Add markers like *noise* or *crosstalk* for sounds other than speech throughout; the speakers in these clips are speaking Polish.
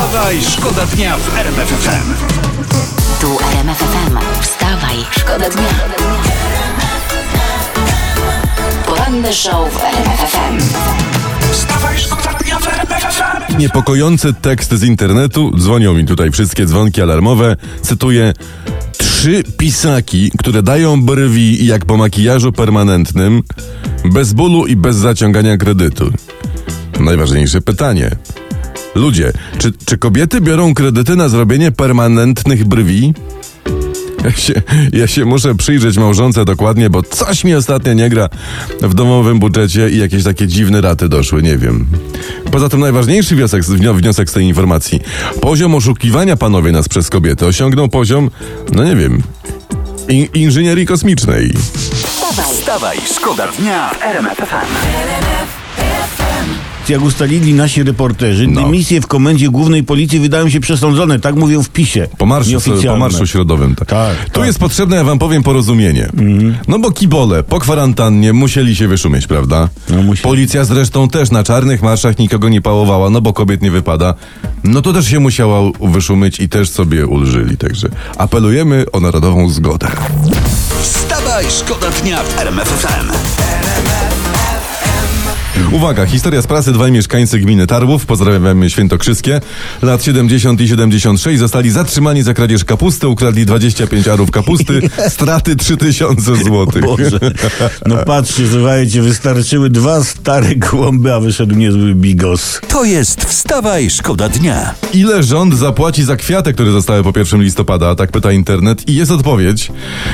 Wstawaj, szkoda dnia w RMF FM. Tu RMF FM. Wstawaj, szkoda dnia. Poranny show w RMF FM. Wstawaj, szkoda dnia w RMF FM. Niepokojący tekst z internetu. Dzwonią mi tutaj wszystkie dzwonki alarmowe. Cytuję. Trzy pisaki, które dają brwi jak po makijażu permanentnym, bez bólu i bez zaciągania kredytu. Najważniejsze pytanie. Ludzie, czy, czy kobiety biorą kredyty na zrobienie permanentnych brwi? Ja się, ja się muszę przyjrzeć małżonce dokładnie, bo coś mi ostatnio nie gra w domowym budżecie i jakieś takie dziwne raty doszły, nie wiem. Poza tym najważniejszy wniosek, wnio- wniosek z tej informacji. Poziom oszukiwania panowie nas przez kobiety osiągnął poziom, no nie wiem, in, inżynierii kosmicznej. Wstawaj, Wstawaj, szkoda dnia w RMF. Jak ustalili nasi reporterzy, No. dymisje w komendzie głównej policji wydają się przesądzone, tak mówią w PiSie. Po marszu, po marszu środowym. Tak. Tak, tu tak. Mhm. jest potrzebne, ja wam powiem, porozumienie. No bo kibole po kwarantannie musieli się wyszumieć, prawda? No, musieli. Policja zresztą też na czarnych marszach nikogo nie pałowała, no bo kobiet nie wypada. No to też się musiała wyszumieć i też sobie ulżyli. Także apelujemy o narodową zgodę. Wstawaj, szkoda dnia w RMF FM. Uwaga, historia z prasy. Dwaj mieszkańcy gminy Tarłów, pozdrawiamy Świętokrzyskie, lat 70 i 76 zostali zatrzymani za kradzież kapusty, ukradli 25 arów kapusty, *laughs* straty 3000 złotych. Boże. No patrzcie, słuchajcie, wystarczyły dwa stare głąby, a wyszedł niezły bigos. To jest Wstawaj, szkoda dnia. Ile rząd zapłaci za kwiaty, które zostały po 1 listopada? Tak pyta internet. I jest odpowiedź.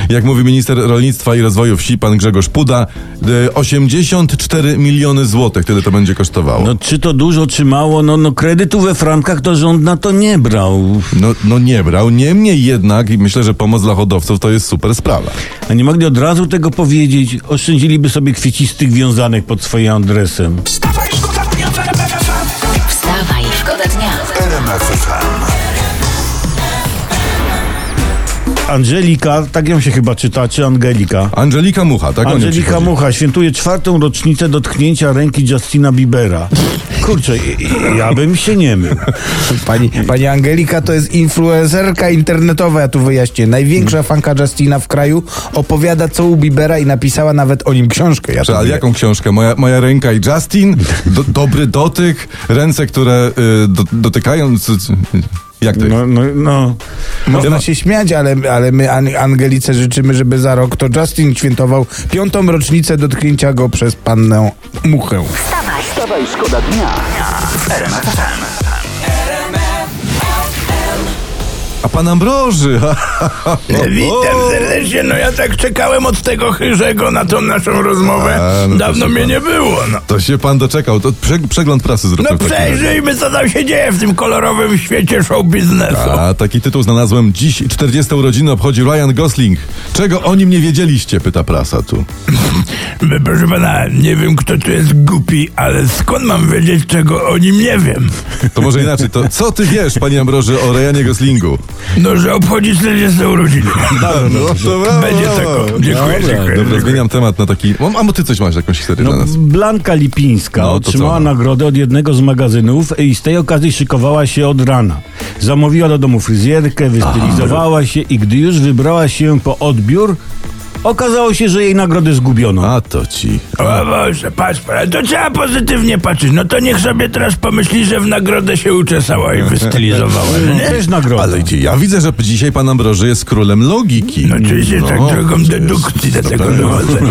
Jak mówi minister rolnictwa i rozwoju wsi, pan Grzegorz Puda, e, 84 miliony złotych. Tyle to będzie kosztowało. No czy to dużo, czy mało? No, no kredytu we frankach to rząd na to nie brał. No, no nie brał. Niemniej jednak, i myślę, że pomoc dla hodowców to jest super sprawa. A nie mogli od razu tego powiedzieć? Oszczędziliby sobie kwiecistych wiązanych pod swoim adresem. Wstawaj, Angelika, tak ją się chyba czyta, czy Angelika? Angelika Mucha, tak? Angelika. Mucha świętuje czwartą rocznicę dotknięcia ręki Justina Biebera. Kurczę, ja bym się nie mył. Pani, pani Angelika to jest influencerka internetowa, ja tu wyjaśnię. Największa fanka Justina w kraju opowiada co u Biebera i napisała nawet o nim książkę. Ja ale jaką książkę? Moja, moja ręka i Justin? Do, dobry dotyk? Ręce, które y, do, dotykają... Jak to jest? No, no, no. Można się śmiać, ale, ale my An- Angelice życzymy, żeby za rok to Justin świętował piątą rocznicę dotknięcia go przez pannę Muchę. Wstawaj, szkoda dnia pan Ambroży! *laughs* Witam serdecznie, no ja tak czekałem od tego chyżego na tą naszą rozmowę. A, no Dawno mnie pan- nie było, no. To się pan doczekał. To prze, przegląd prasy zróbmy. No przejrzyjmy, co tam się dzieje w tym kolorowym świecie show biznesu. A taki tytuł znalazłem. Dziś 40 urodziny obchodzi Ryan Gosling. Czego o nim nie wiedzieliście? Pyta prasa tu. *laughs* Proszę pana, nie wiem kto tu jest głupi, ale skąd mam wiedzieć, czego o nim nie wiem? To może inaczej. To co ty wiesz, panie Ambroży, o Ryanie Goslingu? No, że obchodzi 40 urodziny. No, to brawo, Będzie tako. Dziękuję, Dobra, dziękuję. Dobra, zmieniam temat na taki. A mo ty coś masz, jakąś historię No, dla nas? Blanka Lipińska No, otrzymała nagrodę od jednego z magazynów i z tej okazji szykowała się od rana. Zamówiła do domu fryzjerkę, wystylizowała się i gdy już wybrała się po odbiór, okazało się, że jej nagrodę zgubiono. A to ci. O Boże, patrz, to trzeba pozytywnie patrzeć. No to niech sobie teraz pomyśli, że w nagrodę się uczesała i *laughs* wystylizowała. No, nie? Też nagroda. Ale idzie, ja widzę, że dzisiaj pan Ambroży jest królem logiki. No oczywiście tak drogą przecież. dedukcji do tego dochodzę. *laughs*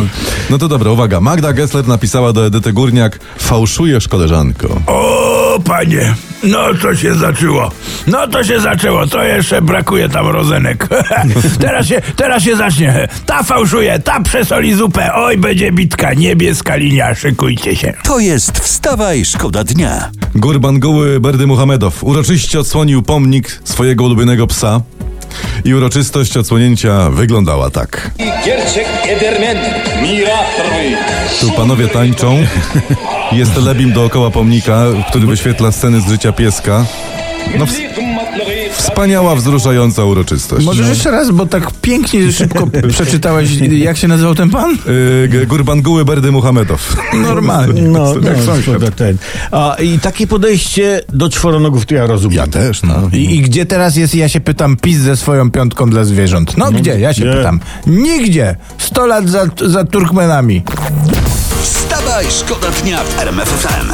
No to dobra, uwaga. Magda Gessler napisała do Edyty Górniak Fałszujesz koleżanko. O, panie, no to się zaczęło. No to się zaczęło, to jeszcze brakuje tam rozenek. *laughs* teraz, się, teraz się zacznie. Ta fałszuje, ta przesoli zupę. Oj, będzie bitka, niebieska linia, szykujcie się. To jest Wstawaj, szkoda dnia. Gurban Goły Berdy Muhamedow uroczyście odsłonił pomnik swojego ulubionego psa. I uroczystość odsłonięcia wyglądała tak. Tu panowie tańczą. *laughs* Jest telebim dookoła pomnika, który wyświetla sceny z życia pieska. No, w. Wspaniała, wzruszająca uroczystość. Możesz jeszcze raz, bo tak pięknie szybko *laughs* przeczytałeś, jak się nazywał ten pan? Yy, Gurbanguły Berdy Muhamedow. *laughs* Normalnie. No, Jak no, sąsiad. to ten. A, I takie podejście do czworonogów to ja rozumiem. Ja też, no. I, I gdzie teraz jest, ja się pytam, PiS ze swoją piątką dla zwierząt? No, gdzie? Ja się gdzie? pytam. Nigdzie. 100 lat za, za Turkmenami. Wstawaj, szkoda dnia w RMF FM.